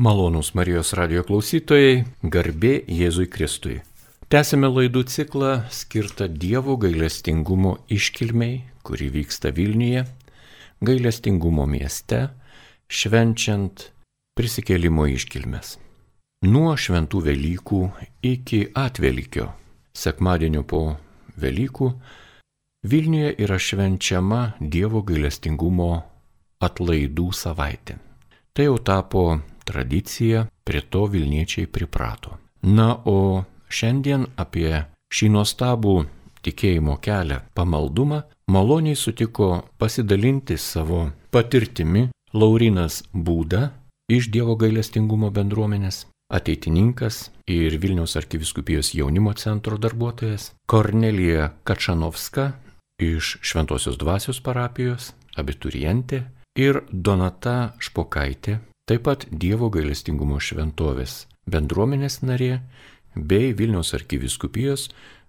Malonūs Marijos radio klausytojai, garbė Jėzui Kristui. Tęsime laidų ciklą skirtą Dievo gailestingumo iškilmiai, kuri vyksta Vilniuje, gailestingumo mieste, švenčiant prisikėlimo iškilmes. Nuo šventų Velykų iki atvelykio, sekmadienio po Velykų, Vilniuje yra švenčiama Dievo gailestingumo atlaidų savaitė. Tai jau tapo tradicija, prie to Vilniečiai priprato. Na, o šiandien apie šį nuostabų tikėjimo kelią pamaldumą maloniai sutiko pasidalinti savo patirtimi Laurinas Būda iš Dievo gailestingumo bendruomenės, ateitininkas ir Vilniaus arkiviskupijos jaunimo centro darbuotojas, Kornelija Kačanovska iš Šventosios dvasios parapijos, abiturientė ir Donata Špokaitė taip pat Dievo gailestingumo šventovės bendruomenės narė bei Vilniaus arkiviskupijos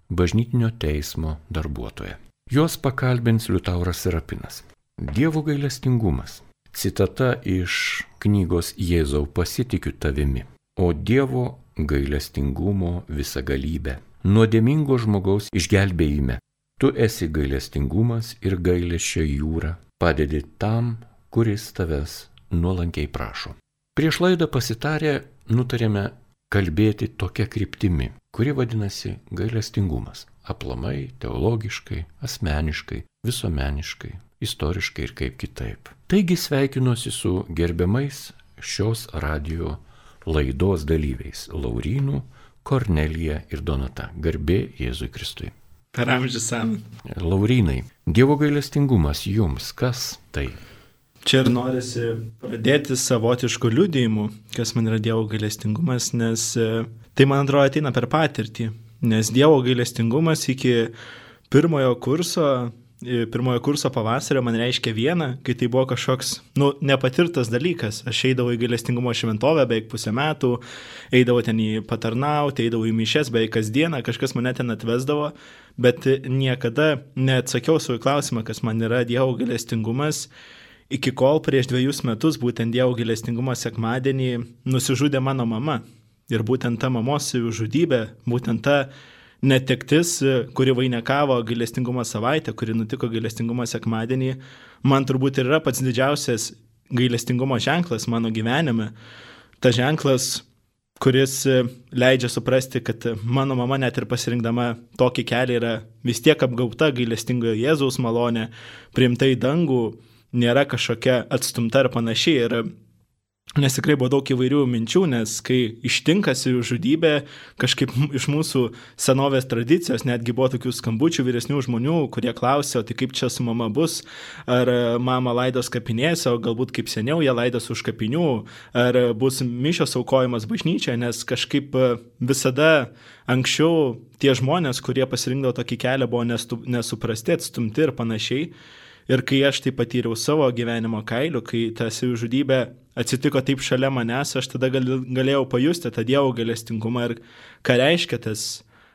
bažnytinio teismo darbuotoja. Jos pakalbins Liutauras Serapinas. Dievo gailestingumas. Citata iš knygos Jėzau pasitikiu tavimi. O Dievo gailestingumo visagalybė. Nuodėmingo žmogaus išgelbėjime. Tu esi gailestingumas ir gailesčio jūra. Padedi tam, kuris tavęs nuolankiai prašo. Prieš laidą pasitarę nutarėme kalbėti tokia kryptimi, kuri vadinasi gailestingumas. Aplamai, teologiškai, asmeniškai, visuomeniškai, istoriškai ir kaip kitaip. Taigi sveikinuosi su gerbiamais šios radio laidos dalyviais - Laurynų, Kornelija ir Donata. Garbė Jėzui Kristui. Per amžių sam. Laurynai, Dievo gailestingumas jums kas tai? Čia ir norisi pradėti savotiškų liudijimų, kas man yra Dievo gailestingumas, nes e, tai man atrodo ateina per patirtį. Nes Dievo gailestingumas iki pirmojo kurso, e, pirmojo kurso pavasario man reiškia vieną, kai tai buvo kažkoks, nu, nepatirtas dalykas. Aš eidavau į gailestingumo šventovę beveik pusę metų, eidavau ten į patarnauti, eidavau į mišes beveik kasdieną, kažkas mane ten atvesdavo, bet niekada neatsakiau savo klausimą, kas man yra Dievo gailestingumas iki kol prieš dviejus metus, būtent Dievo gilestingumo sekmadienį, nusižudė mano mama. Ir būtent ta mamos žudybė, būtent ta netektis, kuri vainikavo gailestingumo savaitę, kuri nutiko gailestingumo sekmadienį, man turbūt ir yra pats didžiausias gailestingumo ženklas mano gyvenime. Ta ženklas, kuris leidžia suprasti, kad mano mama net ir pasirinkdama tokį kelią yra vis tiek apgauta gailestingojo Jėzaus malonė, priimta į dangų, nėra kažkokia atstumta ar panašiai. Ir Nes tikrai buvo daug įvairių minčių, nes kai ištinka savižudybė, kažkaip iš mūsų senovės tradicijos netgi buvo tokių skambučių vyresnių žmonių, kurie klausė, o tai kaip čia su mama bus, ar mama laidos kapinėse, o galbūt kaip seniau jie laidos už kapinių, ar bus mišios aukojimas bažnyčioje, nes kažkaip visada anksčiau tie žmonės, kurie pasirinkdavo tokį kelią, buvo nesuprasti, atstumti ir panašiai. Ir kai aš tai patyriau savo gyvenimo kailiu, kai ta savižudybė atsitiko taip šalia manęs, aš tada gal, galėjau pajusti tą Dievo galestingumą ir ką reiškia tas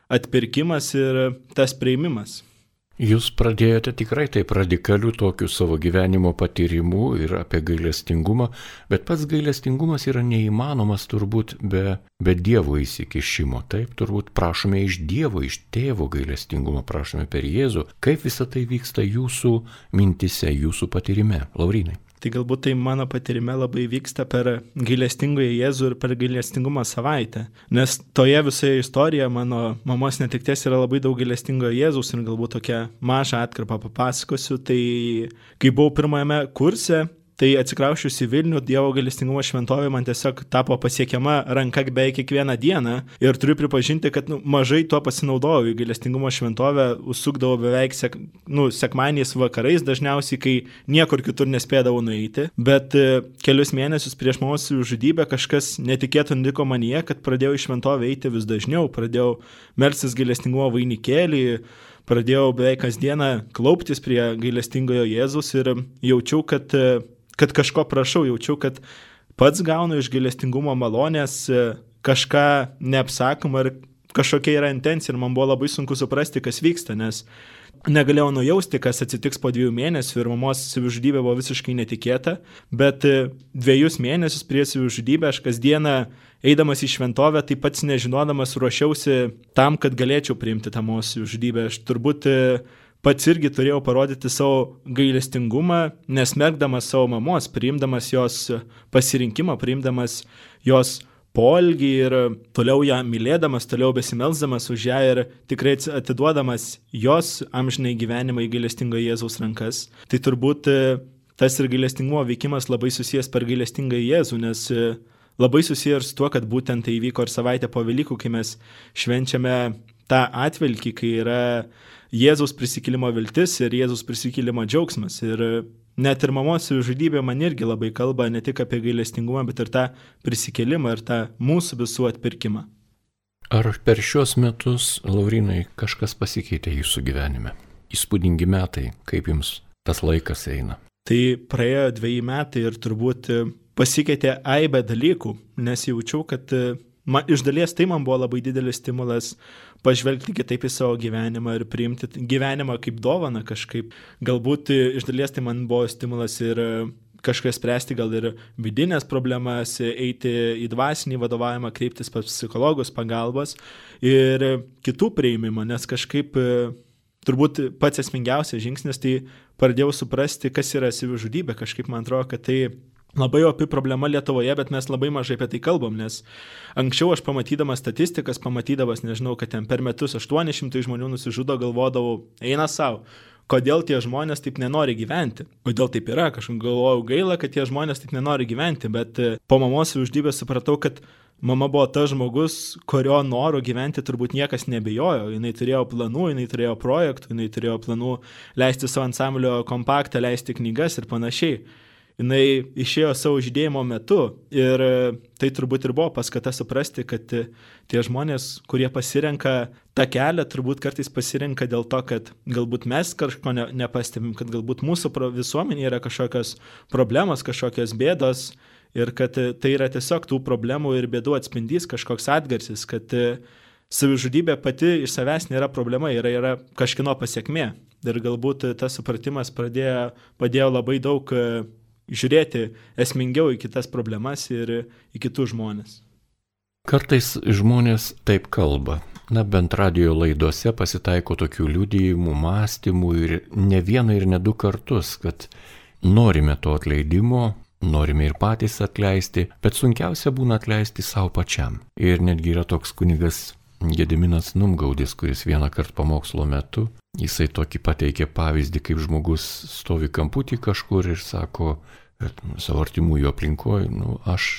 atpirkimas ir tas prieimimas. Jūs pradėjote tikrai taip radikalių tokių savo gyvenimo patyrimų ir apie gailestingumą, bet pats gailestingumas yra neįmanomas turbūt be, be Dievo įsikišimo. Taip, turbūt prašome iš Dievo, iš tėvo gailestingumo, prašome per Jėzų. Kaip visa tai vyksta jūsų mintise, jūsų patyrime, Laurinai? Tai galbūt tai mano patirime labai vyksta per gailestingąjį Jėzų ir per gailestingumo savaitę. Nes toje visoje istorijoje mano mamos netikties yra labai daug gailestingojo Jėzaus ir galbūt tokią mažą atkarpą papasakosiu. Tai kai buvau pirmajame kurse, Tai atsikraušius į Vilnių, Dievo galestingumo šventovė man tiesiog tapo pasiekiama ranka beveik kiekvieną dieną ir turiu pripažinti, kad nu, mažai tuo pasinaudojau. Į galestingumo šventovę užsukdavau beveik sek, nu, sekmaniais vakarais, dažniausiai, kai niekur kitur nespėdavau nueiti. Bet e, kelius mėnesius prieš mūsų žudybę kažkas netikėto nutiko manyje, kad pradėjau į šventovę eiti vis dažniau, pradėjau melsis galestingumo vainikėlį pradėjau beveik kasdieną klauptis prie gailestingojo Jėzus ir jaučiau, kad e, kad kažko prašau, jaučiau, kad pats gaunu iš gailestingumo malonės e, kažką neapsakomą ir kažkokia yra intencija ir man buvo labai sunku suprasti, kas vyksta, nes negalėjau nujausti, kas atsitiks po dviejų mėnesių ir mamos savižudybė buvo visiškai netikėta, bet e, dviejus mėnesius prieš savižudybę aš kasdieną eidamas į šventovę, taip pat nežinodamas ruošiausi tam, kad galėčiau priimti tą mamos savižudybę. Aš turbūt e, pats irgi turėjau parodyti savo gailestingumą, nesmergdamas savo mamos, priimdamas jos pasirinkimą, priimdamas jos polgį ir toliau ją mylėdamas, toliau besimelsdamas už ją ir tikrai atiduodamas jos amžinai gyvenimą į gailestingą Jėzaus rankas. Tai turbūt e, tas ir gailestingumo veikimas labai susijęs per gailestingą Jėzų, nes e, labai susijęs su tuo, kad būtent tai įvyko ir savaitę po Velykų, kai mes švenčiame tą atvilkį, kai yra Jėzaus prisikėlimo viltis ir Jėzaus prisikėlimo džiaugsmas. Ir net ir mamos žudybė man irgi labai kalba ne tik apie gailestingumą, bet ir tą prisikėlimą ir tą mūsų visų atpirkimą. Ar per šios metus, Laurinai, kažkas pasikeitė jūsų gyvenime? Įspūdingi metai, kaip jums tas laikas eina? Tai praėjo dviejai metai ir turbūt pasikeitė aibę dalykų, nes jaučiau, kad man, iš dalies tai man buvo labai didelis stimulas pažvelgti kitaip į savo gyvenimą ir priimti gyvenimą kaip dovaną kažkaip. Galbūt iš dalies tai man buvo stimulas ir kažkas spręsti gal ir vidinės problemas, eiti į dvasinį vadovavimą, kreiptis pas psichologus pagalbos ir kitų prieimimą, nes kažkaip turbūt pats esmingiausias žingsnis tai pradėjau suprasti, kas yra savižudybė. Kažkaip man atrodo, kad tai labai opi problema Lietuvoje, bet mes labai mažai apie tai kalbam, nes anksčiau aš pamatydamas statistikas, pamatydamas, nežinau, kad ten per metus 800 žmonių nusižudo, galvodavau, eina savo. Kodėl tie žmonės taip nenori gyventi? Kodėl taip yra? Kažkaip galvojau gaila, kad tie žmonės taip nenori gyventi, bet e, po mamos uždybės supratau, kad mama buvo tas žmogus, kurio noro gyventi turbūt niekas nebejojo. Jis turėjo planų, jis turėjo projektų, jis turėjo planų leisti savo ansamblio kompaktą, leisti knygas ir panašiai jinai išėjo savo žydėjimo metu ir e, tai turbūt ir buvo paskata suprasti, kad e, tie žmonės, kurie pasirenka tą kelią, turbūt kartais pasirenka dėl to, kad galbūt mes kažko ne, nepastebim, kad galbūt mūsų visuomenėje yra kažkokios problemos, kažkokios bėdos ir kad e, tai yra tiesiog tų problemų ir bėdų atspindys, kažkoks atgarsis, kad savižudybė pati iš savęs nėra problema, yra, yra kažkino pasiekmė. Ir galbūt tas supratimas pradėjo, padėjo labai daug žiūrėti esmingiau į kitas problemas ir į kitus žmonės. Kartais žmonės taip kalba. Na, bent radio laidose pasitaiko tokių liūdėjimų, mąstymų ir ne vieną ir ne du kartus, kad norime to atleidimo, norime ir patys atleisti, bet sunkiausia būna atleisti savo pačiam. Ir netgi yra toks kunigas Gediminas Numgaudis, kuris vieną kartą pamokslo metu, jisai tokį pateikė pavyzdį, kaip žmogus stovi kamputį kažkur ir sako, kad savo artimųjų aplinkoje, nu, aš,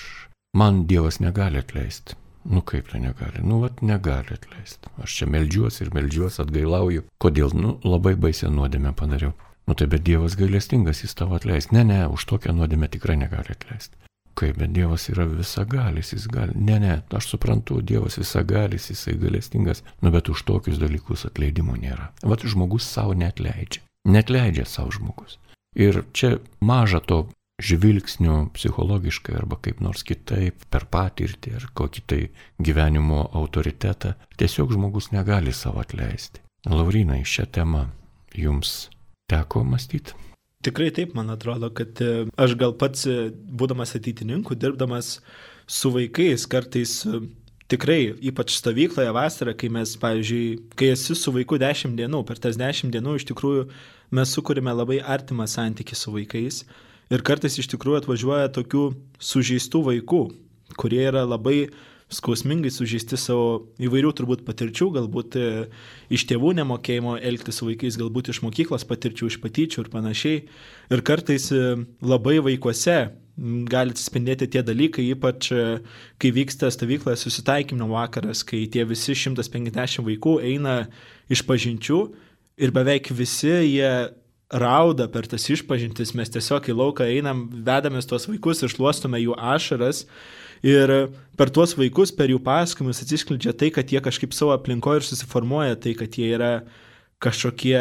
man Dievas negali atleisti. Nu kaip tai negali? Nu, vat negali atleisti. Aš čia melžiuosi ir melžiuosi, atgailauju. Kodėl? Nu, labai baisę nuodėmę padariau. Nu tai bet Dievas gailestingas, jis tavo atleis. Ne, ne, už tokią nuodėmę tikrai negali atleisti. Kaip, bet Dievas yra visagalis, jis gali. Ne, ne, aš suprantu, Dievas visagalis, jisai gailestingas, nu bet už tokius dalykus atleidimo nėra. Vat žmogus savo netleidžia. Netleidžia savo žmogus. Ir čia maža to žvilgsniu psichologiškai arba kaip nors kitaip, per patirtį ar kokį tai gyvenimo autoritetą, tiesiog žmogus negali savo atleisti. Laurinai, šią temą jums teko mąstyti? Tikrai taip, man atrodo, kad e, aš gal pats, e, būdamas ateitininku, dirbdamas su vaikais, kartais e, tikrai, ypač stovykloje vasarą, kai mes, pavyzdžiui, kai esi su vaiku 10 dienų, per tas 10 dienų iš tikrųjų mes sukūrime labai artimą santykį su vaikais. Ir kartais iš tikrųjų atvažiuoja tokių sužeistų vaikų, kurie yra labai skausmingai sužeisti savo įvairių turbūt patirčių, galbūt e, iš tėvų nemokėjimo elgtis su vaikais, galbūt iš mokyklos patirčių, iš patyčių ir panašiai. Ir kartais e, labai vaikuose gali atsispindėti tie dalykai, ypač e, kai vyksta stovykloje susitaikymo vakaras, kai tie visi 150 vaikų eina iš pažinčių ir beveik visi jie rauda per tas išpažintis, mes tiesiog į lauką einam, vedamės tuos vaikus, išluostome jų ašaras ir per tuos vaikus, per jų pasakojimus atsiskleidžia tai, kad jie kažkaip savo aplinkoje ir susiformuoja, tai kad jie yra kažkokie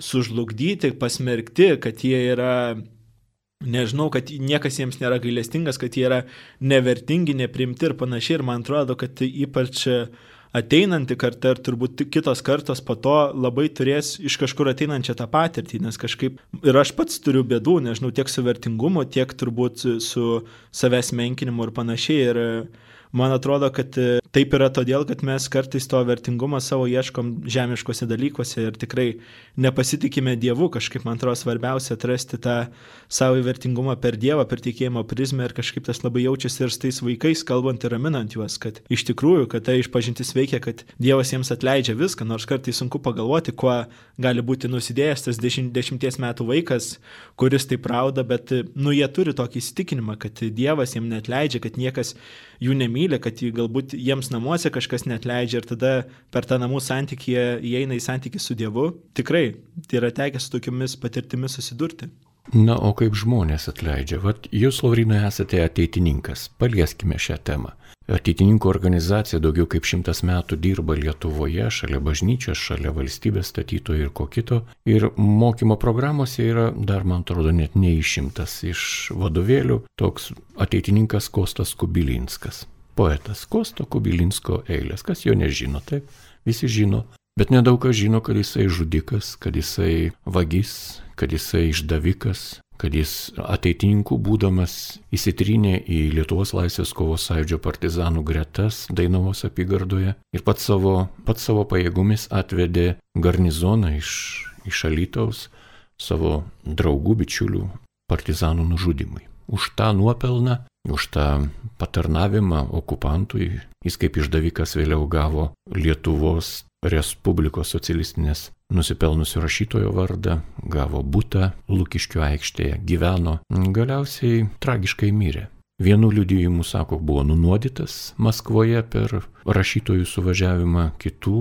sužlugdyti, pasmerkti, kad jie yra, nežinau, kad niekas jiems nėra gailestingas, kad jie yra nevertingi, neprimti ir panašiai. Ir man atrodo, kad ypač ateinanti karta ir turbūt kitos kartos po to labai turės iš kažkur ateinančią tą patirtį, nes kažkaip ir aš pats turiu bėdų, nežinau, tiek su vertingumu, tiek turbūt su savęs menkinimu ir panašiai. Ir man atrodo, kad Taip yra todėl, kad mes kartais to vertingumo savo ieškom žemiškose dalykuose ir tikrai nepasitikime Dievu. Kažkaip man atrodo svarbiausia atrasti tą savo vertingumą per Dievą, per tikėjimo prizmę ir kažkaip tas labai jaučiasi ir su tais vaikais, kalbant ir raminant juos, kad iš tikrųjų, kad tai išpažintis veikia, kad Dievas jiems atleidžia viską, nors kartais sunku pagalvoti, kuo gali būti nusidėjęs tas dešimt, dešimties metų vaikas, kuris taip rauda, bet nu jie turi tokį įsitikinimą, kad Dievas jiems netleidžia, kad niekas jų nemyli, kad galbūt jiems namuose kažkas net leidžia ir tada per tą namų santykį įeina į santykį su Dievu. Tikrai, tai yra tekę su tokiamis patirtimis susidurti. Na, o kaip žmonės atleidžia? Vat jūs, Laurinai, esate ateitininkas. Palieskime šią temą. Ateitininkų organizacija daugiau kaip šimtas metų dirba Lietuvoje, šalia bažnyčios, šalia valstybės statytojų ir ko kito. Ir mokymo programuose yra, dar man atrodo, net neišimtas iš vadovėlių toks ateitininkas Kostas Kubilinskas. Poetas Kosto Kubilinsko eilės. Kas jo nežino, taip? Visi žino. Bet nedaug kas žino, kad jisai žudikas, kad jisai vagis, kad jisai išdavikas, kad jis ateitininkų būdamas įsitrynė į Lietuvos laisvės kovos sąjūdžio partizanų gretas Dainavos apygardoje ir pats savo, pats savo pajėgomis atvedė garnizoną iš, iš Alytaus savo draugų bičiulių partizanų nužudimui. Už tą nuopelną, už tą patarnavimą okupantui, jis kaip išdavikas vėliau gavo Lietuvos Respublikos socialistinės nusipelnusių rašytojo vardą, gavo būtą Lukiškio aikštėje, gyveno, galiausiai tragiškai mirė. Vienu liudijimu, sako, buvo nunuodytas Maskvoje per rašytojų suvažiavimą, kitų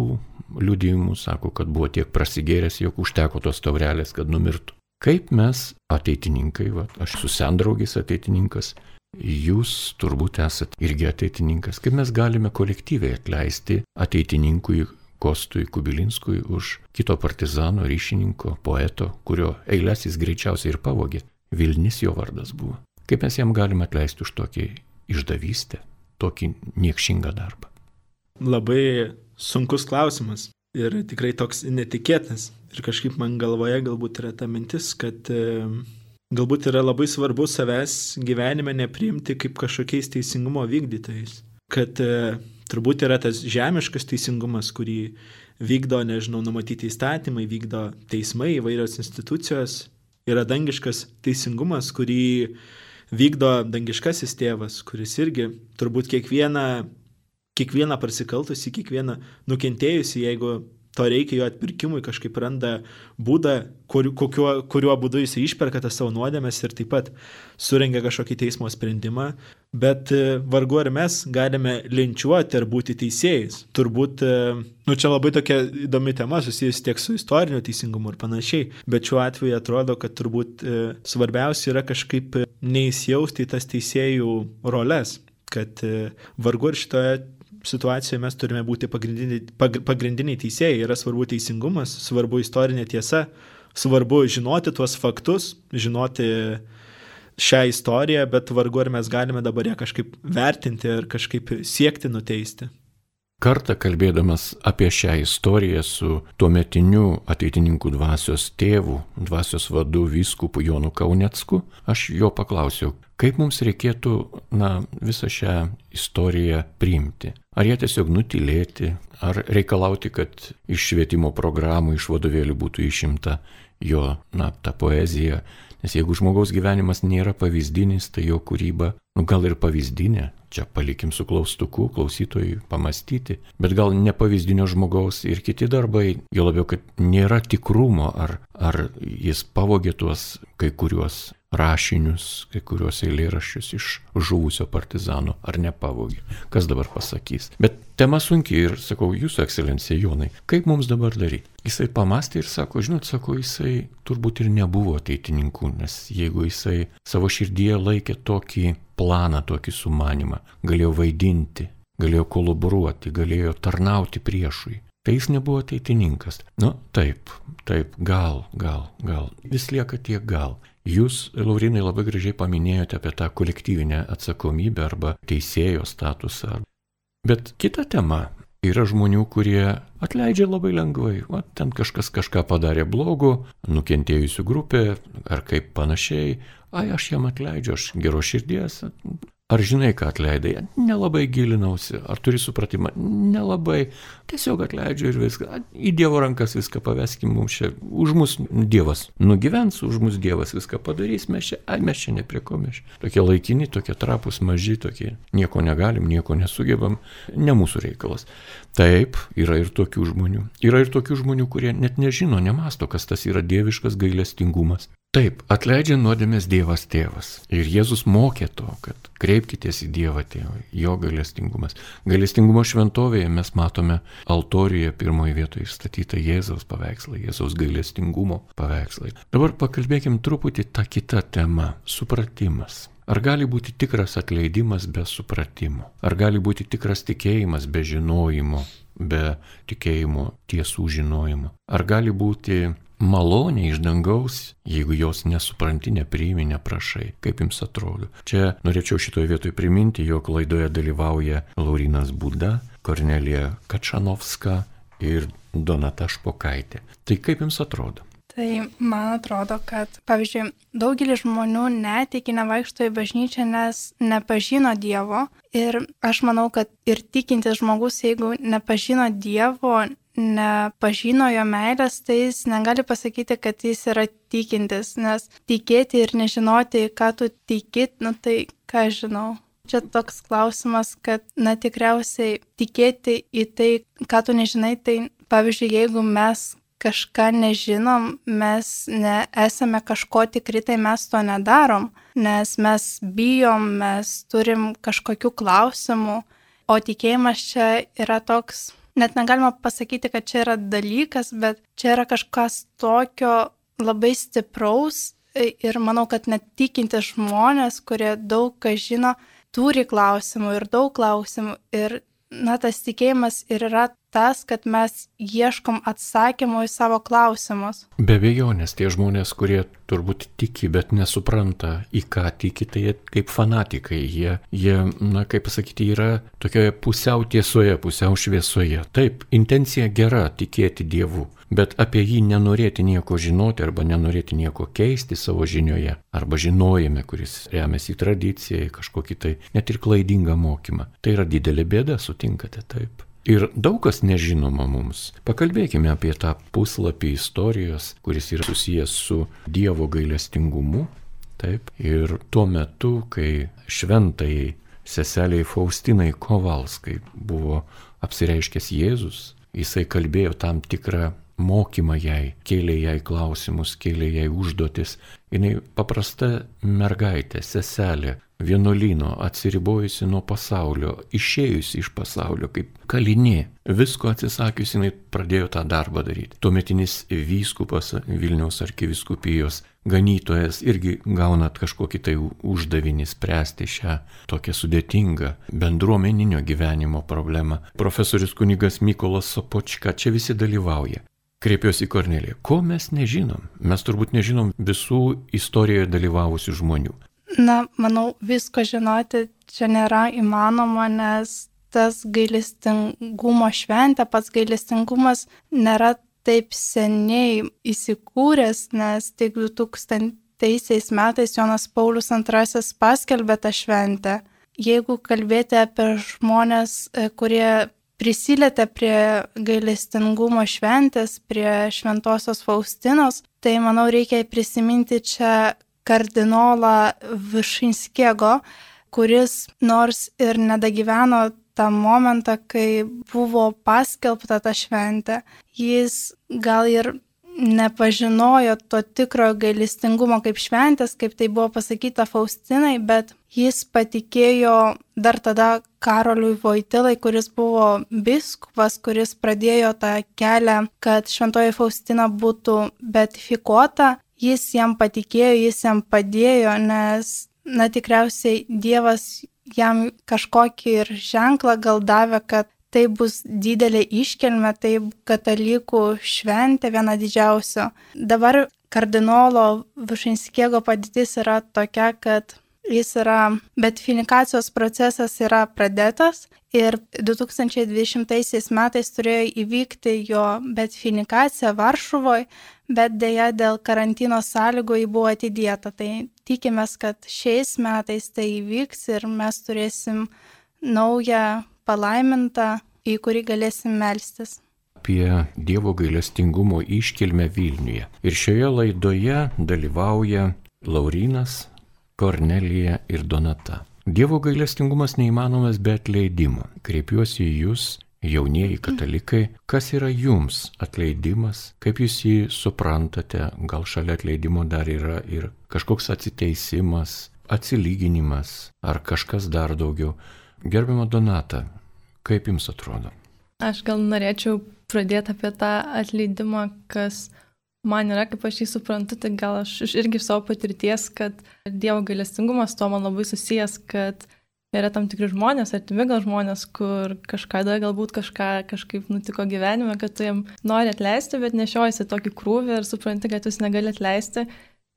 liudijimų sako, kad buvo tiek prasigėręs, jog užteko tos taurelės, kad numirtų. Kaip mes, ateitininkai, va, aš esu sendraugis ateitininkas, jūs turbūt esate irgi ateitininkas, kaip mes galime kolektyviai atleisti ateitininkui Kostui Kubilinskui už kito partizano, ryšininko, poeto, kurio eilės jis greičiausiai ir pavogė. Vilnis jo vardas buvo. Kaip mes jam galime atleisti už tokį išdavystę, tokį niekšingą darbą? Labai sunkus klausimas ir tikrai toks netikėtas. Ir kažkaip man galvoje galbūt yra ta mintis, kad e, galbūt yra labai svarbu savęs gyvenime nepriimti kaip kažkokiais teisingumo vykdytojais. Kad e, turbūt yra tas žemiškas teisingumas, kurį vykdo, nežinau, numatyti įstatymai, vykdo teismai, įvairios institucijos. Yra dangiškas teisingumas, kurį vykdo dangiškasis tėvas, kuris irgi turbūt kiekvieną, kiekvieną prasikaltusį, kiekvieną nukentėjusį, jeigu to reikia jo atpirkimui, kažkaip randa būdą, kur, kokiuo, kuriuo būdu jis išperka tas savo nuodėmės ir taip pat surengia kažkokį teismo sprendimą. Bet e, vargu ar mes galime linčiuoti ar būti teisėjais. Turbūt, e, nu čia labai tokia įdomi tema susijusi tiek su istoriniu teisingumu ir panašiai, bet šiuo atveju atrodo, kad turbūt e, svarbiausia yra kažkaip neįsijausti į tas teisėjų roles kad vargu ar šitoje situacijoje mes turime būti pagrindiniai, pag, pagrindiniai teisėjai. Yra svarbu teisingumas, svarbu istorinė tiesa, svarbu žinoti tuos faktus, žinoti šią istoriją, bet vargu ar mes galime dabar ją kažkaip vertinti ir kažkaip siekti nuteisti. Kartą kalbėdamas apie šią istoriją su tuometiniu ateitininkų dvasios tėvu, dvasios vadu vyskupu Jonu Kaunecku, aš jo paklausiau, kaip mums reikėtų na, visą šią istoriją priimti. Ar ją tiesiog nutilėti, ar reikalauti, kad iš švietimo programų, iš vadovėlių būtų išimta jo, na, ta poezija. Nes jeigu žmogaus gyvenimas nėra pavyzdinis, tai jo kūryba, nu gal ir pavyzdinė, Čia palikim su klaustuku klausytojui pamastyti, bet gal nepavyzdinio žmogaus ir kiti darbai, jo labiau, kad nėra tikrumo, ar, ar jis pavogė tuos kai kuriuos rašinius, kai kuriuos eilėraščius iš žuvusio partizano, ar nepavogė. Kas dabar pasakys. Bet tema sunki ir sakau, jūsų ekscelencija Jonai, kaip mums dabar daryti? Jisai pamastė ir sako, žinot, sako, jisai turbūt ir nebuvo ateitininkų, nes jeigu jisai savo širdyje laikė tokį planą, tokį sumanimą, galėjo vaidinti, galėjo kolaboruoti, galėjo tarnauti priešui. Tai jis nebuvo ateitininkas. Nu, taip, taip, gal, gal, gal. Vis lieka tiek gal. Jūs, Laurinai, labai gražiai paminėjote apie tą kolektyvinę atsakomybę arba teisėjo statusą. Bet kita tema Yra žmonių, kurie atleidžia labai lengvai. Va, ten kažkas kažką padarė blogo, nukentėjusių grupė ar kaip panašiai. Ai, aš jam atleidžiu, aš gero širdies, Ar žinai, ką atleidai? Nelabai gilinausi. Ar turi supratimą? Nelabai. Tiesiog atleidžiu ir viską. Į Dievo rankas viską paveskim mums čia. Už mus Dievas nugyvens, už mus Dievas viską padarys. Mes čia, ai, mes čia nepriekomeš. Tokie laikini, tokie trapus, maži, tokie. Nieko negalim, nieko nesugebam. Ne mūsų reikalas. Taip, yra ir tokių žmonių. Yra ir tokių žmonių, kurie net nežino, nemasto, kas tas yra dieviškas gailestingumas. Taip, atleidžia nuodėmės Dievas tėvas. Ir Jėzus mokė to, kad kreipkitės į Dievą tėvą, jo galestingumas. Galestingumo šventovėje mes matome altorijoje pirmoje vietoje išstatytą Jėzaus paveikslą, Jėzaus gailestingumo paveikslą. Dabar pakalbėkim truputį tą kitą temą - supratimas. Ar gali būti tikras atleidimas be supratimo? Ar gali būti tikras tikėjimas be žinojimo, be tikėjimo tiesų žinojimo? Ar gali būti malonė iš dangaus, jeigu jos nesupranti, nepriimi, neprašai. Kaip jums atrodo? Čia norėčiau šitoje vietoje priminti, jog laidoje dalyvauja Laurinas Būda, Kornelija Kačanovska ir Donata Špokaitė. Tai kaip jums atrodo? Tai man atrodo, kad, pavyzdžiui, daugelis žmonių netiki nevaikšto į bažnyčią, nes nepažino Dievo. Ir aš manau, kad ir tikintis žmogus, jeigu nepažino Dievo, nepažino jo meilės, tai jis negali pasakyti, kad jis yra tikintis, nes tikėti ir nežinoti, ką tu tikit, nu tai ką žinau. Čia toks klausimas, kad, na tikriausiai tikėti į tai, ką tu nežinai, tai pavyzdžiui, jeigu mes kažką nežinom, mes nesame kažko tikri, tai mes to nedarom, nes mes bijom, mes turim kažkokių klausimų, o tikėjimas čia yra toks net negalima pasakyti, kad čia yra dalykas, bet čia yra kažkas tokio labai stipraus ir manau, kad net tikinti žmonės, kurie daug ką žino, turi klausimų ir daug klausimų ir na, tas tikėjimas ir yra tas, kad mes ieškom atsakymų į savo klausimus. Be abejonės, tie žmonės, kurie turbūt tiki, bet nesupranta, į ką tiki, tai jie kaip fanatikai, jie, jie na, kaip pasakyti, yra tokioje pusiau tiesoje, pusiau šviesoje. Taip, intencija gera tikėti Dievu, bet apie jį nenorėti nieko žinoti arba nenorėti nieko keisti savo žinioje arba žinojime, kuris remiasi į tradiciją, į kažkokį tai net ir klaidingą mokymą. Tai yra didelė bėda, sutinkate taip. Ir daug kas nežinoma mums. Pakalbėkime apie tą puslapį istorijos, kuris yra susijęs su Dievo gailestingumu. Taip. Ir tuo metu, kai šventai seseliai Faustinai Kovalskai buvo apsireiškęs Jėzus, jisai kalbėjo tam tikrą mokymą jai, kėlė jai klausimus, kėlė jai užduotis. Jis paprasta mergaitė, seselė, vienuolino, atsiribojusi nuo pasaulio, išėjusi iš pasaulio kaip kalinė, visko atsisakiusi, jinai pradėjo tą darbą daryti. Tuometinis vyskupas Vilniaus arkiviskupijos ganytojas irgi gaunat kažkokį tai uždavinį spręsti šią tokią sudėtingą bendruomeninio gyvenimo problemą. Profesorius kunigas Mykolas Sopočka čia visi dalyvauja. Kreipiuosi į Korneliją. Ko mes nežinom? Mes turbūt nežinom visų istorijoje dalyvavusių žmonių. Na, manau, visko žinoti čia nėra įmanoma, nes tas gailestingumo šventė, pats gailestingumas nėra taip seniai įsikūręs, nes tik 2000 metais Jonas Paulius II paskelbė tą šventę. Jeigu kalbėti apie žmonės, e, kurie prisilietė prie gailestingumo šventės, prie šventosios Faustinos, tai manau reikia prisiminti čia kardinolą Višinskiego, kuris nors ir nedagyveno tą momentą, kai buvo paskelbta ta šventė, jis gal ir nepažinojo to tikrojo gailestingumo kaip šventės, kaip tai buvo pasakyta Faustinai, bet jis patikėjo dar tada Karoliui Vojtilai, kuris buvo biskupas, kuris pradėjo tą kelią, kad šventoji Faustina būtų betifikuota jis jam patikėjo, jis jam padėjo, nes, na tikriausiai Dievas jam kažkokį ir ženklą gal davė, kad tai bus didelė iškelme, tai katalikų šventė viena didžiausių. Dabar kardinolo Višinskiego padėtis yra tokia, kad jis yra, betinikacijos procesas yra pradėtas ir 2020 metais turėjo įvykti jo betinikacija Varšuvoje, bet dėja dėl karantino sąlygų jį buvo atidėta. Tai tikimės, kad šiais metais tai įvyks ir mes turėsim naują palaimintą, į kurį galėsim melstis apie Dievo gailestingumo iškilmę Vilniuje. Ir šioje laidoje dalyvauja Laurinas, Kornelija ir Donata. Dievo gailestingumas neįmanomas be atleidimo. Kreipiuosi į Jūs, jaunieji katalikai, kas yra Jums atleidimas, kaip Jūs jį suprantate, gal šalia atleidimo dar yra ir kažkoks atsiteisimas, atsilyginimas ar kažkas dar daugiau. Gerbimo Donata, kaip Jums atrodo? Aš gal norėčiau pradėti apie tą atleidimą, kas man yra, kaip aš jį suprantu, tai gal aš irgi iš savo patirties, kad Dievo gailestingumas to man labai susijęs, kad yra tam tikri žmonės, artimi gal žmonės, kur kažkada galbūt kažką kažkaip nutiko gyvenime, kad tu jam nori atleisti, bet nešiojasi tokį krūvį ir supranti, kad jūs negali atleisti.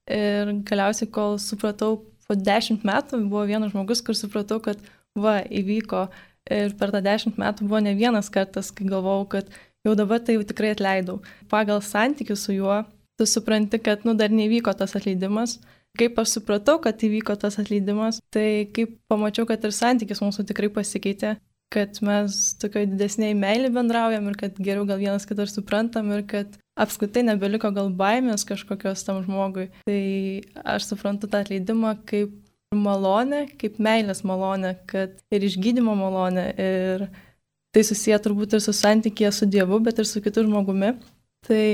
Ir galiausiai, kol supratau, po dešimt metų buvo vienas žmogus, kur supratau, kad va, įvyko Ir per tą dešimt metų buvo ne vienas kartas, kai galvojau, kad jau dabar tai jau tikrai atleidau. Pagal santykių su juo, tu supranti, kad nu dar nevyko tas atleidimas. Kaip aš supratau, kad įvyko tas atleidimas, tai kaip pamačiau, kad ir santykis mūsų tikrai pasikeitė, kad mes tokio didesniai meilį bendraujam ir kad geriau gal vienas kitą suprantam ir kad apskritai nebeliko gal baimės kažkokios tam žmogui. Tai aš suprantu tą atleidimą kaip malonę, kaip meilės malonę, kad ir išgydymo malonę. Ir tai susiję turbūt ir su santykėje su Dievu, bet ir su kitu žmogumi. Tai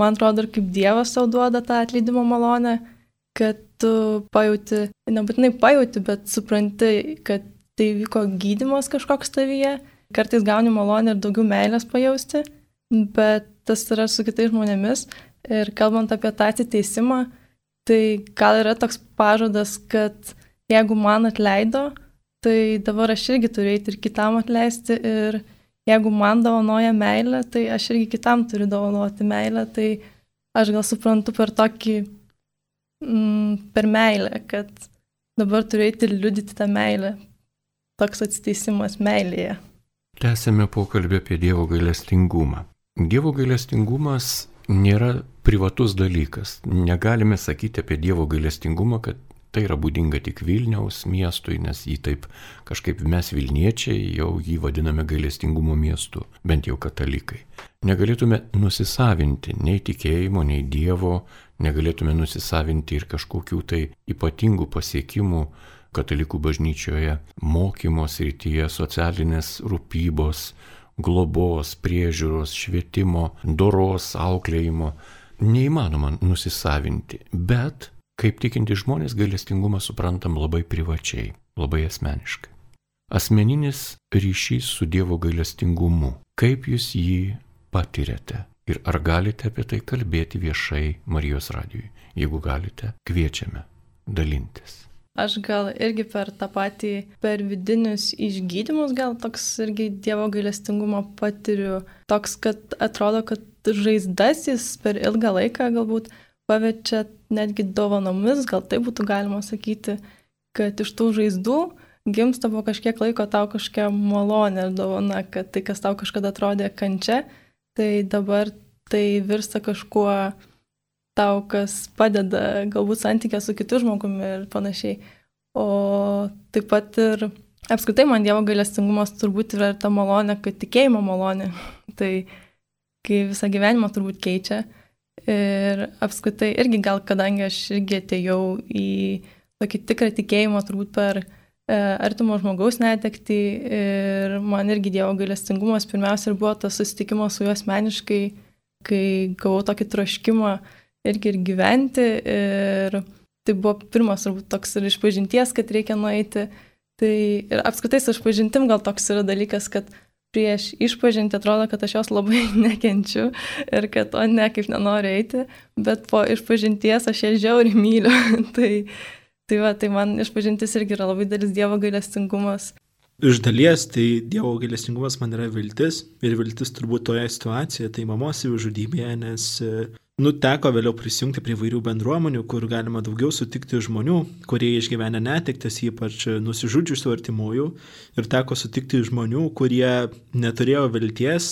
man atrodo, ir kaip Dievas tau duoda tą atleidimo malonę, kad tu pajūti, nebūtinai pajūti, bet supranti, kad tai vyko gydimas kažkoks tavyje. Kartais gauni malonę ir daugiau meilės pajausti, bet tas yra su kitais žmonėmis. Ir kalbant apie tą atiteisimą, Tai gal yra toks pažadas, kad jeigu man atleido, tai dabar aš irgi turiu eiti ir kitam atleisti. Ir jeigu man dovanoja meilę, tai aš irgi kitam turiu dovanoti meilę. Tai aš gal suprantu per tokį, mm, per meilę, kad dabar turiu eiti ir liudyti tą meilę. Toks atsiteisimas meilėje. Tęsėme pokalbį apie Dievo gailestingumą. Dievo gailestingumas nėra privatus dalykas. Negalime sakyti apie Dievo gailestingumą, kad tai yra būdinga tik Vilniaus miestui, nes jį taip kažkaip mes Vilniečiai jau jį vadiname gailestingumo miestu, bent jau katalikai. Negalėtume nusisavinti nei tikėjimo, nei Dievo, negalėtume nusisavinti ir kažkokių tai ypatingų pasiekimų katalikų bažnyčioje, mokymo srityje, socialinės rūpybos, globos, priežiūros, švietimo, doros, auklėjimo neįmanoma nusisavinti, bet kaip tikinti žmonės gailestingumą suprantam labai privačiai, labai asmeniškai. Asmeninis ryšys su Dievo gailestingumu. Kaip jūs jį patiriate ir ar galite apie tai kalbėti viešai Marijos radijui? Jeigu galite, kviečiame dalintis. Aš gal irgi per tą patį, per vidinius išgydymus gal toks irgi Dievo gailestingumo patiriu. Toks, kad atrodo, kad žaizdas jis per ilgą laiką galbūt paverčia netgi dovanomis, gal tai būtų galima sakyti, kad iš tų žaizdų gimsta po kažkiek laiko tau kažkokia malonė ir dovana, kad tai, kas tau kažkada atrodė kančia, tai dabar tai virsta kažkuo tau, kas padeda galbūt santykė su kitu žmogumi ir panašiai. O taip pat ir apskritai man Dievo gailestingumas turbūt yra ir ta malonė, kad tikėjimo malonė. tai kai visą gyvenimą turbūt keičia. Ir apskritai irgi gal, kadangi aš irgi atėjau į tokį tikrą tikėjimą turbūt per e, artimo žmogaus netekti ir man irgi Dievo gailestingumas pirmiausia ir buvo tas susitikimas su juo asmeniškai, kai gavau tokį troškimą irgi ir gyventi. Ir tai buvo pirmas turbūt toks ir išpažinties, kad reikia nueiti. Tai ir apskritai su išpažintim gal toks yra dalykas, kad prieš išpažinti atrodo, kad aš jos labai nekenčiu ir kad to nekaip nenoriu eiti, bet po išpažinties aš ją žiauriai myliu. tai, tai, va, tai man išpažintis irgi yra labai dalis Dievo gailestingumas. Iš dalies tai Dievo gailestingumas man yra viltis ir viltis turbūt toje situacijoje, tai mamos savižudybėje, nes Nu, teko vėliau prisijungti prie vairių bendruomenių, kur galima daugiau sutikti žmonių, kurie išgyvena netiktas, ypač nusižudžiusių artimųjų. Ir teko sutikti žmonių, kurie neturėjo vilties,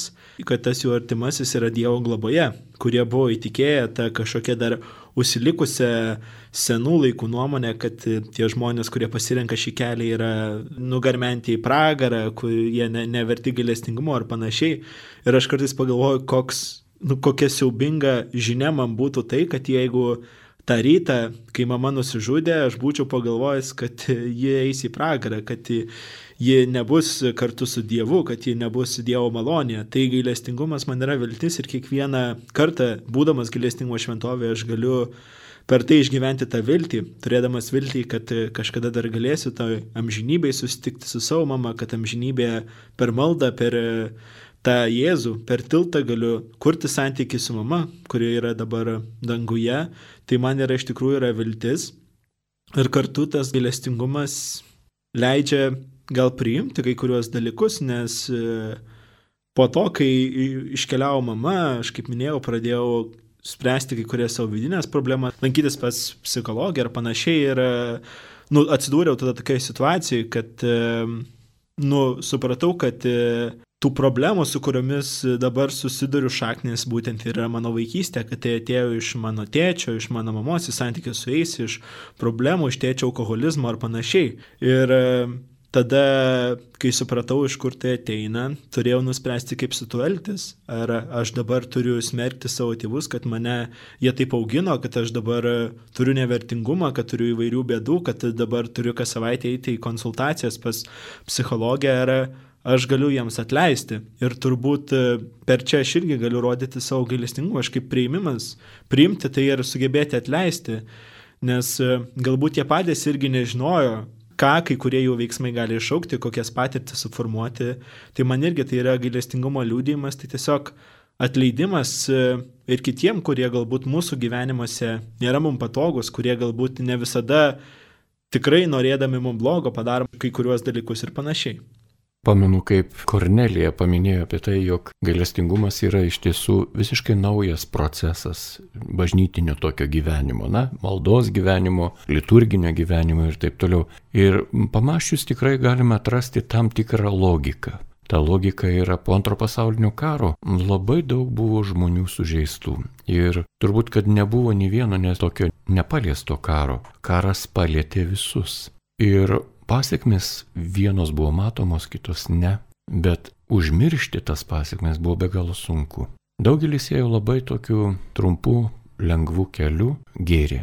kad tas jų artimasis yra Dievo globoje, kurie buvo įtikėję tą kažkokią dar užsilikusią senų laikų nuomonę, kad tie žmonės, kurie pasirenka šį kelią, yra nugarmenti į pragarą, kurie ne, neverti galestingumo ar panašiai. Ir aš kartais pagalvoju, koks nu, kokia siaubinga žinia man būtų tai, kad jeigu tą rytą, kai mama nusižudė, aš būčiau pagalvojęs, kad ji eis į pragarą, kad ji nebus kartu su Dievu, kad ji nebus Dievo malonė. Tai gailestingumas man yra viltis ir kiekvieną kartą, būdamas gailestingo šventovėje, aš galiu per tai išgyventi tą viltį, turėdamas viltį, kad kažkada dar galėsiu tą amžinybėj susitikti su savo mama, kad amžinybė per maldą, per tą Jėzų per tiltą galiu kurti santykių su mama, kuri yra dabar danguje, tai man yra iš tikrųjų yra viltis. Ir kartu tas gailestingumas leidžia gal priimti kai kuriuos dalykus, nes e, po to, kai iškeliavo mama, aš kaip minėjau, pradėjau spręsti kai kurias savo vidinės problemas, lankytis pas psichologę ir panašiai. Ir nu, atsidūriau tada tokioje situacijoje, kad e, nu, supratau, kad e, tų problemų, su kuriomis dabar susiduriu šaknis, būtent yra mano vaikystė, kad tai atėjo iš mano tėčio, iš mano mamos, į santykių su jais, iš problemų, iš tėčio alkoholizmo ar panašiai. Ir e, tada, kai supratau, iš kur tai ateina, turėjau nuspręsti, kaip su tuo elgtis. Ar aš dabar turiu smerkti savo tėvus, kad mane jie taip augino, kad aš dabar turiu nevertingumą, kad turiu įvairių bėdų, kad dabar turiu kas savaitę eiti į konsultacijas pas psichologę. Ar aš galiu jiems atleisti. Ir turbūt e, per čia aš irgi galiu rodyti savo gailestingumą, aš kaip priimimas, priimti tai ir sugebėti atleisti, nes e, galbūt jie patys irgi nežinojo, ką kai kurie jų veiksmai gali iššaukti, kokias patirtis suformuoti. Tai man irgi tai yra gailestingumo liūdėjimas, tai tiesiog atleidimas e, ir kitiem, kurie galbūt mūsų gyvenimuose nėra mums patogus, kurie galbūt ne visada tikrai norėdami mums blogo padarom kai kuriuos dalykus ir panašiai. Pamenu, kaip Kornelija paminėjo apie tai, jog gailestingumas yra iš tiesų visiškai naujas procesas bažnytinio tokio gyvenimo, na, maldos gyvenimo, liturginio gyvenimo ir taip toliau. Ir pamašius tikrai galime atrasti tam tikrą logiką. Ta logika yra po antro pasaulinio karo labai daug buvo žmonių sužeistų. Ir turbūt, kad nebuvo nei vieno net tokio nepaliesto karo. Karas palėtė visus. Ir Pasiekmes vienos buvo matomos, kitos ne, bet užmiršti tas pasiekmes buvo be galo sunku. Daugelis ėjo labai tokiu trumpu, lengvu keliu gėrė.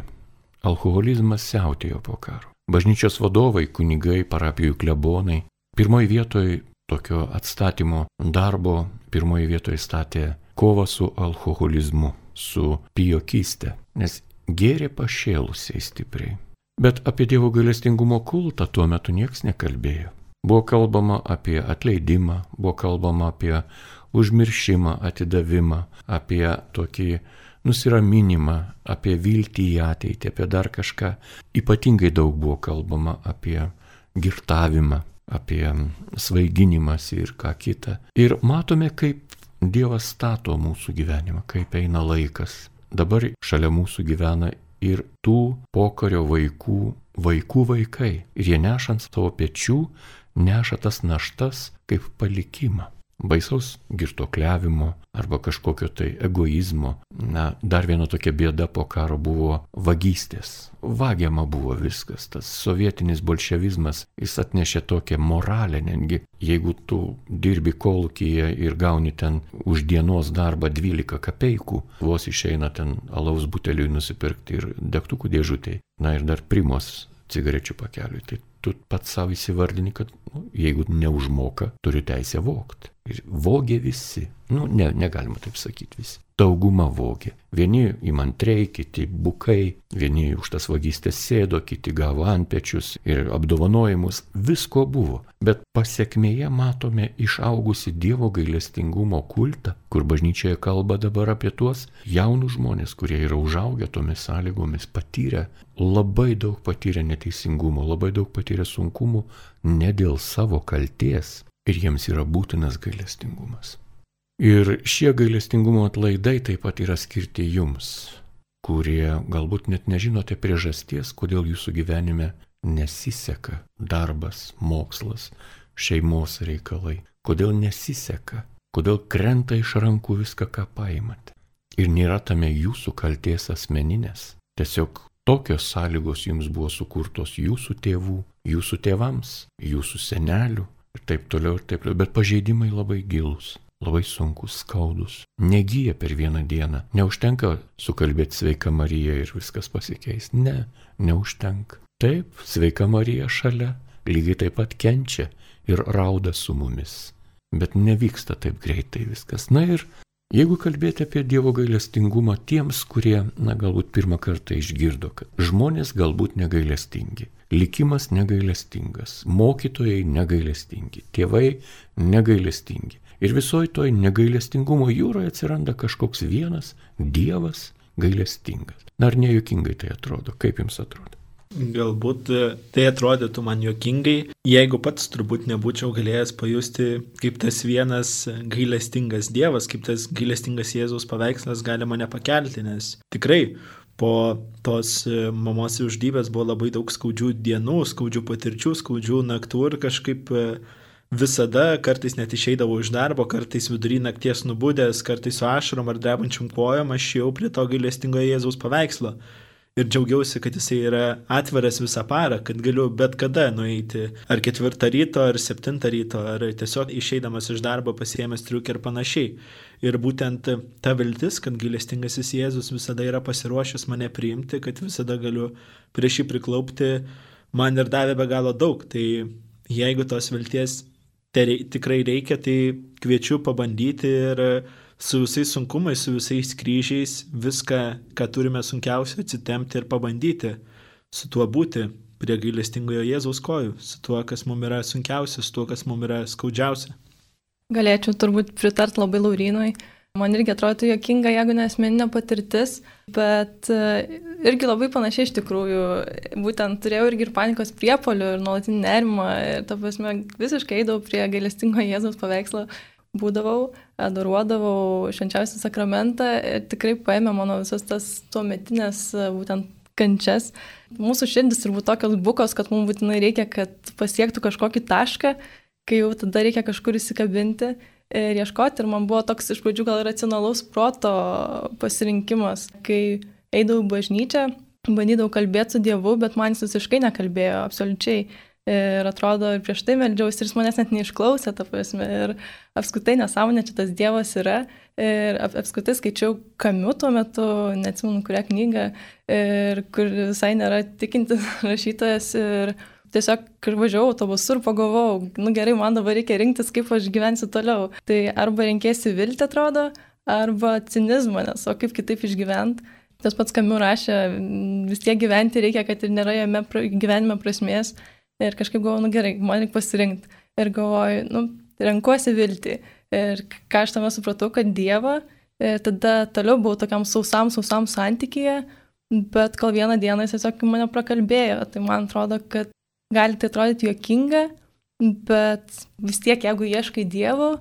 Alkoholizmas siautėjo po karo. Bažnyčios vadovai, kunigai, parapijų klebonai pirmoji vietoje tokio atstatymo darbo, pirmoji vietoje statė kovą su alkoholizmu, su pijokystė, nes gėrė pašėlusiai stipriai. Bet apie Dievo gailestingumo kultą tuo metu niekas nekalbėjo. Buvo kalbama apie atleidimą, buvo kalbama apie užmiršimą, atidavimą, apie tokį nusiraminimą, apie viltį į ateitį, apie dar kažką. Ypatingai daug buvo kalbama apie girtavimą, apie svaiginimas ir ką kitą. Ir matome, kaip Dievas stato mūsų gyvenimą, kaip eina laikas. Dabar šalia mūsų gyvena ir tų pokario vaikų vaikų vaikai. Ir jie nešant savo pečių neša tas naštas kaip palikimą baisaus girtokliavimo arba kažkokio tai egoizmo. Na, dar viena tokia bėda po karo buvo vagystės. Vagiama buvo viskas. Tas sovietinis bolševizmas, jis atnešė tokią moralę netgi. Jeigu tu dirbi kolkyje ir gauni ten už dienos darbą 12 kapeikų, vos išeina ten alaus buteliui nusipirkti ir degtukų dėžutėje. Na ir dar primos cigarečių pakeliui. Tai tu pats savo įsivardini, kad nu, jeigu neužmoka, turiu teisę vokti. Ir vogė visi. Nu, ne, negalima taip sakyti visi. Dauguma vogė. Vieni įmantriai, kiti bukai, vieni už tas vagystės sėdo, kiti gavo antpečius ir apdovanojimus. Visko buvo. Bet pasiekmėje matome išaugusi Dievo gailestingumo kultą, kur bažnyčioje kalba dabar apie tuos jaunus žmonės, kurie yra užaugę tomis sąlygomis, patyrę labai daug patyrę neteisingumo, labai daug patyrę sunkumų ne dėl savo kalties, ir jiems yra būtinas gailestingumas. Ir šie gailestingumo atlaidai taip pat yra skirti jums, kurie galbūt net nežinote priežasties, kodėl jūsų gyvenime nesiseka darbas, mokslas, šeimos reikalai, kodėl nesiseka, kodėl krenta iš rankų viską, ką paimate. Ir nėra tame jūsų kalties asmeninės. Tiesiog tokios sąlygos jums buvo sukurtos jūsų tėvų, jūsų tėvams, jūsų senelių ir taip toliau ir taip toliau, bet pažeidimai labai gilus labai sunkus, skaudus. Negyja per vieną dieną. Neužtenka sukalbėti sveika Marija ir viskas pasikeis. Ne, neužtenka. Taip, sveika Marija šalia, lygiai taip pat kenčia ir rauda su mumis. Bet nevyksta taip greitai viskas. Na ir jeigu kalbėti apie Dievo gailestingumą tiems, kurie, na, galbūt pirmą kartą išgirdo, kad žmonės galbūt negailestingi, likimas negailestingas, mokytojai negailestingi, tėvai negailestingi. Ir visoji toj negailestingumo jūroje atsiranda kažkoks vienas Dievas gailestingas. Ar nejuokingai tai atrodo? Kaip jums atrodo? Galbūt e, tai atrodytų man juokingai, jeigu pats turbūt nebūčiau galėjęs pajusti, kaip tas vienas gailestingas Dievas, kaip tas gailestingas Jėzaus paveikslas gali mane pakelti, nes tikrai po tos e, mamos uždybės buvo labai daug skaudžių dienų, skaudžių patirčių, skaudžių naktų ir kažkaip uh, visada, kartais net išeidavau iš darbo, kartais vidury nakties nubudęs, kartais su ašarom ar drebančiam kojom, aš jau prie to gailestingojo Jėzaus paveikslo. Ir džiaugiausi, kad jisai yra atviras visą parą, kad galiu bet kada nueiti, ar ketvirtą ryto, ar septintą ryto, ar tiesiog išeidamas iš darbo pasiemęs triukį ir panašiai. Ir būtent ta viltis, kad gailestingasis Jėzus visada yra pasiruošęs mane priimti, kad visada galiu prieš jį priklaupti, man ir davė be galo daug. Tai jeigu tos vilties tai tikrai reikia, tai kviečiu pabandyti ir su visais sunkumais, su visais kryžiais viską, ką turime sunkiausia, atsitemti ir pabandyti su tuo būti prie gailestingojo Jėzaus kojų, su tuo, kas mums yra sunkiausia, su tuo, kas mums yra skaudžiausia. Galėčiau turbūt pritart labai Laurinui. Man irgi atrodo jokinga, jeigu nesmeninė patirtis, bet e, irgi labai panašiai iš tikrųjų. Būtent turėjau irgi ir panikos priepolių, ir nuolatinį nerimą, ir ta prasme visiškai eidavau prie gailestingo Jėzaus paveikslo, būdavau, adoruodavau švenčiausią sakramentą ir tikrai paėmė mano visas tas tuometinės e, būtent kančias. Mūsų širdis turbūt tokios bukos, kad mums būtinai reikia, kad pasiektų kažkokį tašką, kai jau tada reikia kažkur įsikabinti ir ieškoti. Ir man buvo toks iš pradžių gal racionalaus proto pasirinkimas, kai eidavau bažnyčią, bandydavau kalbėti su Dievu, bet man jis visiškai nekalbėjo, absoliučiai. Ir atrodo, ir prieš tai meldžiausi, ir jis manęs net neišklausė, ta prasme. Ir apskritai nesąmonė čia tas Dievas yra. Ir ap, apskritai skaičiau kamiu tuo metu, neatsimenu kurią knygą, ir kur visai nėra tikintis rašytojas. Ir tiesiog, važiavau autobusu ir pagalvojau, nu gerai, man dabar reikia rinktis, kaip aš gyvensiu toliau. Tai arba renkėsi viltį, atrodo, arba cinizmą, nes o kaip kitaip išgyventi. Tas pats Kamiu rašė, vis tiek gyventi reikia, kad ir nėra jame gyvenime prasmės. Ir kažkaip galvoju, nu gerai, man reikia pasirinkti. Ir galvoju, nu, renkuosi viltį. Ir ką aš tame supratau, kad Dievą, ir tada toliau buvau tokiam sausam, sausam santykyje, bet kol vieną dieną jis tiesiog mane prakalbėjo. Tai man atrodo, kad gali tai atrodyti juokinga, bet vis tiek, jeigu ieškai Dievo,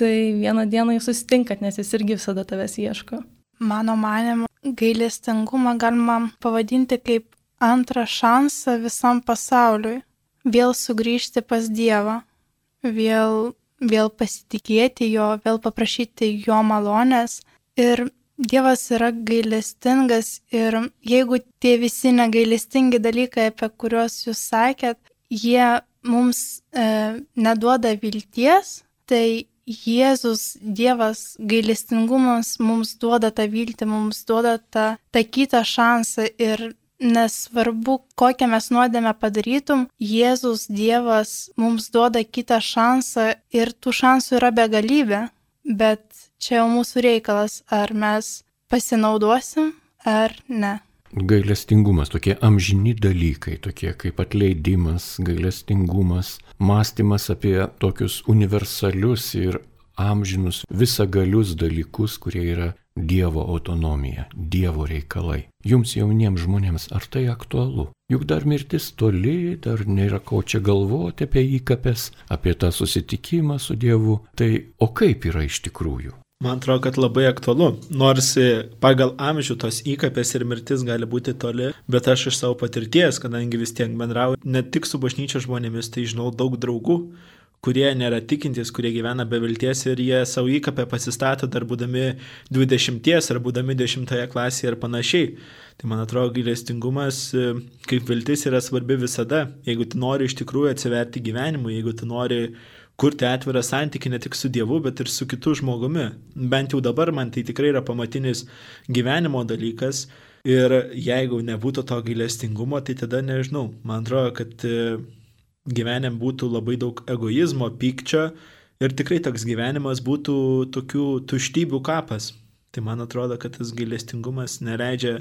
tai vieną dieną jūs susitinkat, nes jis irgi visada tavęs ieško. Mano manimu, gailestingumą galima pavadinti kaip antrą šansą visam pasauliui. Vėl sugrįžti pas Dievą, vėl, vėl pasitikėti jo, vėl paprašyti jo malonės. Ir Dievas yra gailestingas ir jeigu tie visi negailestingi dalykai, apie kuriuos jūs sakėt, jie mums e, neduoda vilties, tai Jėzus, Dievas, gailestingumas mums duoda tą viltį, mums duoda tą, tą kitą šansą ir nesvarbu, kokią mes nuodėmę padarytum, Jėzus, Dievas mums duoda kitą šansą ir tų šansų yra begalybė, bet čia jau mūsų reikalas, ar mes pasinaudosim ar ne. Gailestingumas, tokie amžini dalykai, tokie kaip atleidimas, gailestingumas, mąstymas apie tokius universalius ir amžinus visagalius dalykus, kurie yra Dievo autonomija, Dievo reikalai. Jums jauniems žmonėms ar tai aktualu? Juk dar mirtis toli, dar nėra ko čia galvoti apie įkapės, apie tą susitikimą su Dievu. Tai o kaip yra iš tikrųjų? Man atrodo, kad labai aktualu. Nors pagal amžių tos įkapės ir mirtis gali būti toli, bet aš iš savo patirties, kadangi vis tiek bendrauju ne tik su bažnyčio žmonėmis, tai žinau daug draugų, kurie nėra tikintys, kurie gyvena be vilties ir jie savo įkapę pasistato dar būdami 20 ar būdami 10 klasėje ir panašiai. Tai man atrodo, gailestingumas kaip viltis yra svarbi visada. Jeigu tu nori iš tikrųjų atsiverti gyvenimui, jeigu tu nori kurti atvirą santykį ne tik su Dievu, bet ir su kitu žmogumi. Bent jau dabar man tai tikrai yra pamatinis gyvenimo dalykas. Ir jeigu nebūtų to gailestingumo, tai tada nežinau. Man atrodo, kad gyvenime būtų labai daug egoizmo, pykčio ir tikrai toks gyvenimas būtų tokių tuštybių kapas. Tai man atrodo, kad tas gailestingumas neleidžia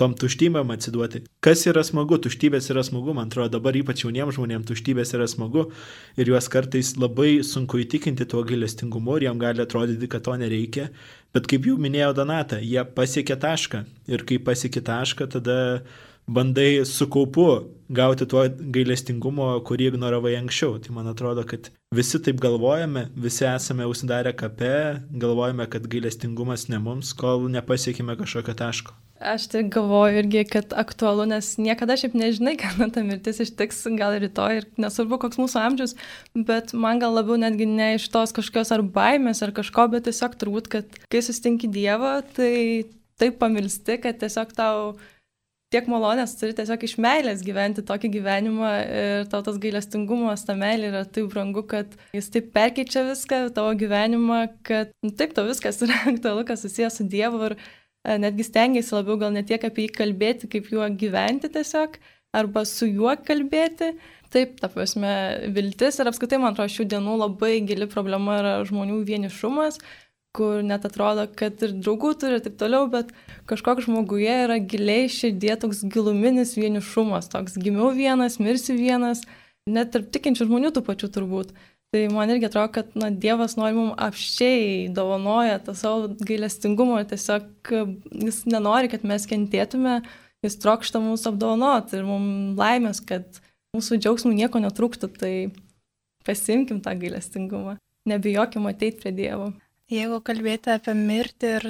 tom tuštybėm atsiduoti. Kas yra smagu, tuštybės yra smagu, man atrodo, dabar ypač jauniems žmonėms tuštybės yra smagu ir juos kartais labai sunku įtikinti tuo gailestingumu ir jam gali atrodyti, kad to nereikia. Bet kaip jau minėjo Donata, jie pasiekė tašką ir kai pasiekė tašką, tada bandai su kaupu gauti tuo gailestingumo, kurį ignoravai anksčiau. Tai man atrodo, kad visi taip galvojame, visi esame užsidarę kape, galvojame, kad gailestingumas ne mums, kol nepasiekime kažkokio taško. Aš tik galvoju irgi, kad aktualu, nes niekada šiaip nežinai, kada ta mirtis ištiks, gal rytoj ir nesvarbu, koks mūsų amžius, bet man gal labiau netgi ne iš tos kažkokios ar baimės ar kažko, bet tiesiog turbūt, kad kai sustinki Dievą, tai taip pamilsti, kad tiesiog tau tiek malonės turi tiesiog iš meilės gyventi tokį gyvenimą ir tau tas gailestingumas, ta meilė yra taip brangu, kad jis taip perkeičia viską, tavo gyvenimą, kad nu, taip tau viskas yra aktualu, kas susijęs su Dievu ir e, netgi stengiasi labiau gal ne tiek apie jį kalbėti, kaip juo gyventi tiesiog, arba su juo kalbėti. Taip, ta prasme, viltis ir apskritai, man atrodo, šių dienų labai gili problema yra žmonių vienišumas kur net atrodo, kad ir draugų turi ir taip toliau, bet kažkoks žmoguje yra giliai širdie toks giluminis vienišumas, toks gimiau vienas, mirsiu vienas, net tarp tikinčių žmonių tų pačių turbūt. Tai man irgi atrodo, kad na, Dievas nori mums apščiai dovanoja tą savo gailestingumą, tiesiog jis nenori, kad mes kentėtume, jis trokšta mūsų apdovanoti ir mums laimės, kad mūsų džiaugsmų nieko netrūktų, tai pasimkim tą gailestingumą, nebijokim ateiti prie Dievo. Jeigu kalbėti apie mirtį ir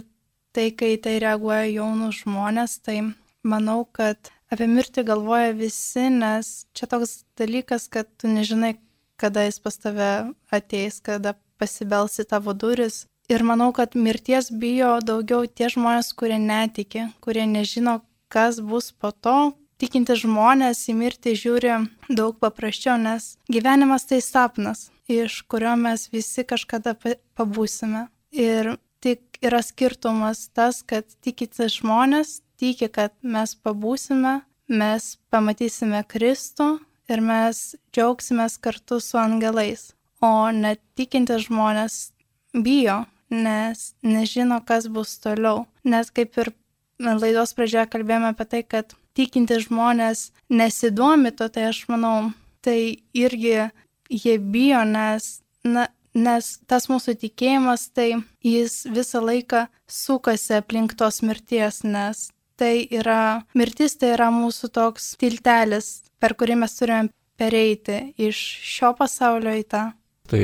tai, kai tai reaguoja jaunus žmonės, tai manau, kad apie mirtį galvoja visi, nes čia toks dalykas, kad tu nežinai, kada jis pas tave ateis, kada pasibelsi tavo duris. Ir manau, kad mirties bijo daugiau tie žmonės, kurie netiki, kurie nežino, kas bus po to. Tikinti žmonės į mirtį žiūri daug paprasčiau, nes gyvenimas tai sapnas iš kurio mes visi kažkada pabūsime. Ir tik yra skirtumas tas, kad tikite žmonės, tiki, kad mes pabūsime, mes pamatysime Kristų ir mes džiaugsimės kartu su angelais. O netikinti žmonės bijo, nes nežino, kas bus toliau. Nes kaip ir laidos pradžioje kalbėjome apie tai, kad tikinti žmonės nesidomi to, tai aš manau, tai irgi jie bijo, nes, na, nes tas mūsų tikėjimas, tai jis visą laiką sukasi aplink tos mirties, nes tai yra, mirtis tai yra mūsų toks tiltelis, per kurį mes turime pereiti iš šio pasaulio į tą. Tai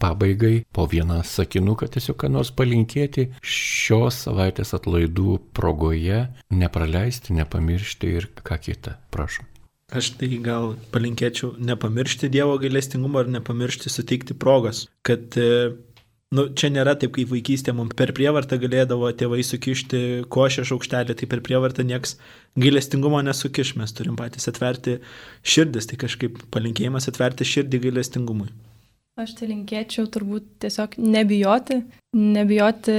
pabaigai po vieną sakinuką tiesiog ką nors palinkėti šios savaitės atlaidų progoje, nepraleisti, nepamiršti ir ką kitą. Prašom. Aš tai gal palinkėčiau nepamiršti Dievo gailestingumo ir nepamiršti suteikti progos, kad e, nu, čia nėra taip, kaip vaikystėje mums per prievartą galėdavo tėvai sukišti košę šaukštelį, tai per prievartą nieks gailestingumo nesukiš, mes turim patys atverti širdis, tai kažkaip palinkėjimas atverti širdį gailestingumui. Aš tai linkėčiau turbūt tiesiog nebijoti, nebijoti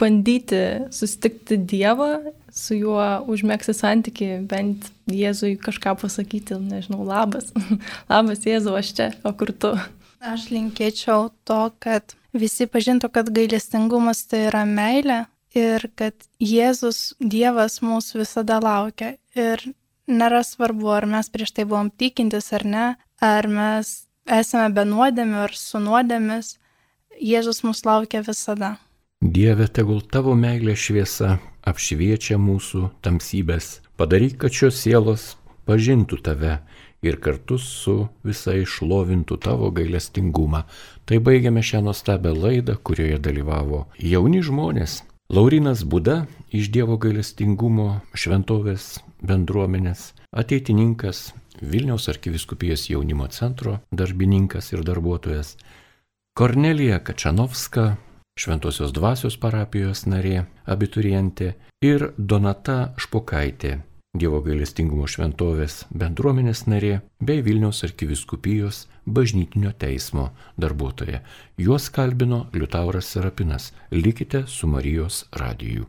bandyti susitikti Dievą, su juo užmėgsti santyki, bent Jėzui kažką pasakyti, nežinau, labas, labas Jėzau, aš čia, o kur tu? Aš linkėčiau to, kad visi pažintų, kad gailestingumas tai yra meilė ir kad Jėzus, Dievas mūsų visada laukia. Ir nėra svarbu, ar mes prieš tai buvom tikintis ar ne, ar mes esame be nuodėmė ar su nuodėmis, Jėzus mus laukia visada. Dieve, tegul tavo meilė šviesa apšviečia mūsų tamsybės. Padaryk, kad šios sielos pažintų tave ir kartu su visai šlovintų tavo gailestingumą. Tai baigiame šią nuostabią laidą, kurioje dalyvavo jauni žmonės. Laurinas Buda iš Dievo gailestingumo šventovės bendruomenės, ateitininkas, Vilniaus arkiviskupijos jaunimo centro darbininkas ir darbuotojas, Kornelija Kačanovska, Šventosios dvasios parapijos narė, abiturientė ir Donata Špokaitė, Dievo gailestingumo šventovės bendruomenės narė bei Vilniaus arkiviskupijos bažnytinio teismo darbuotoja. Juos kalbino Liutauras Serapinas. Likite su Marijos radiju.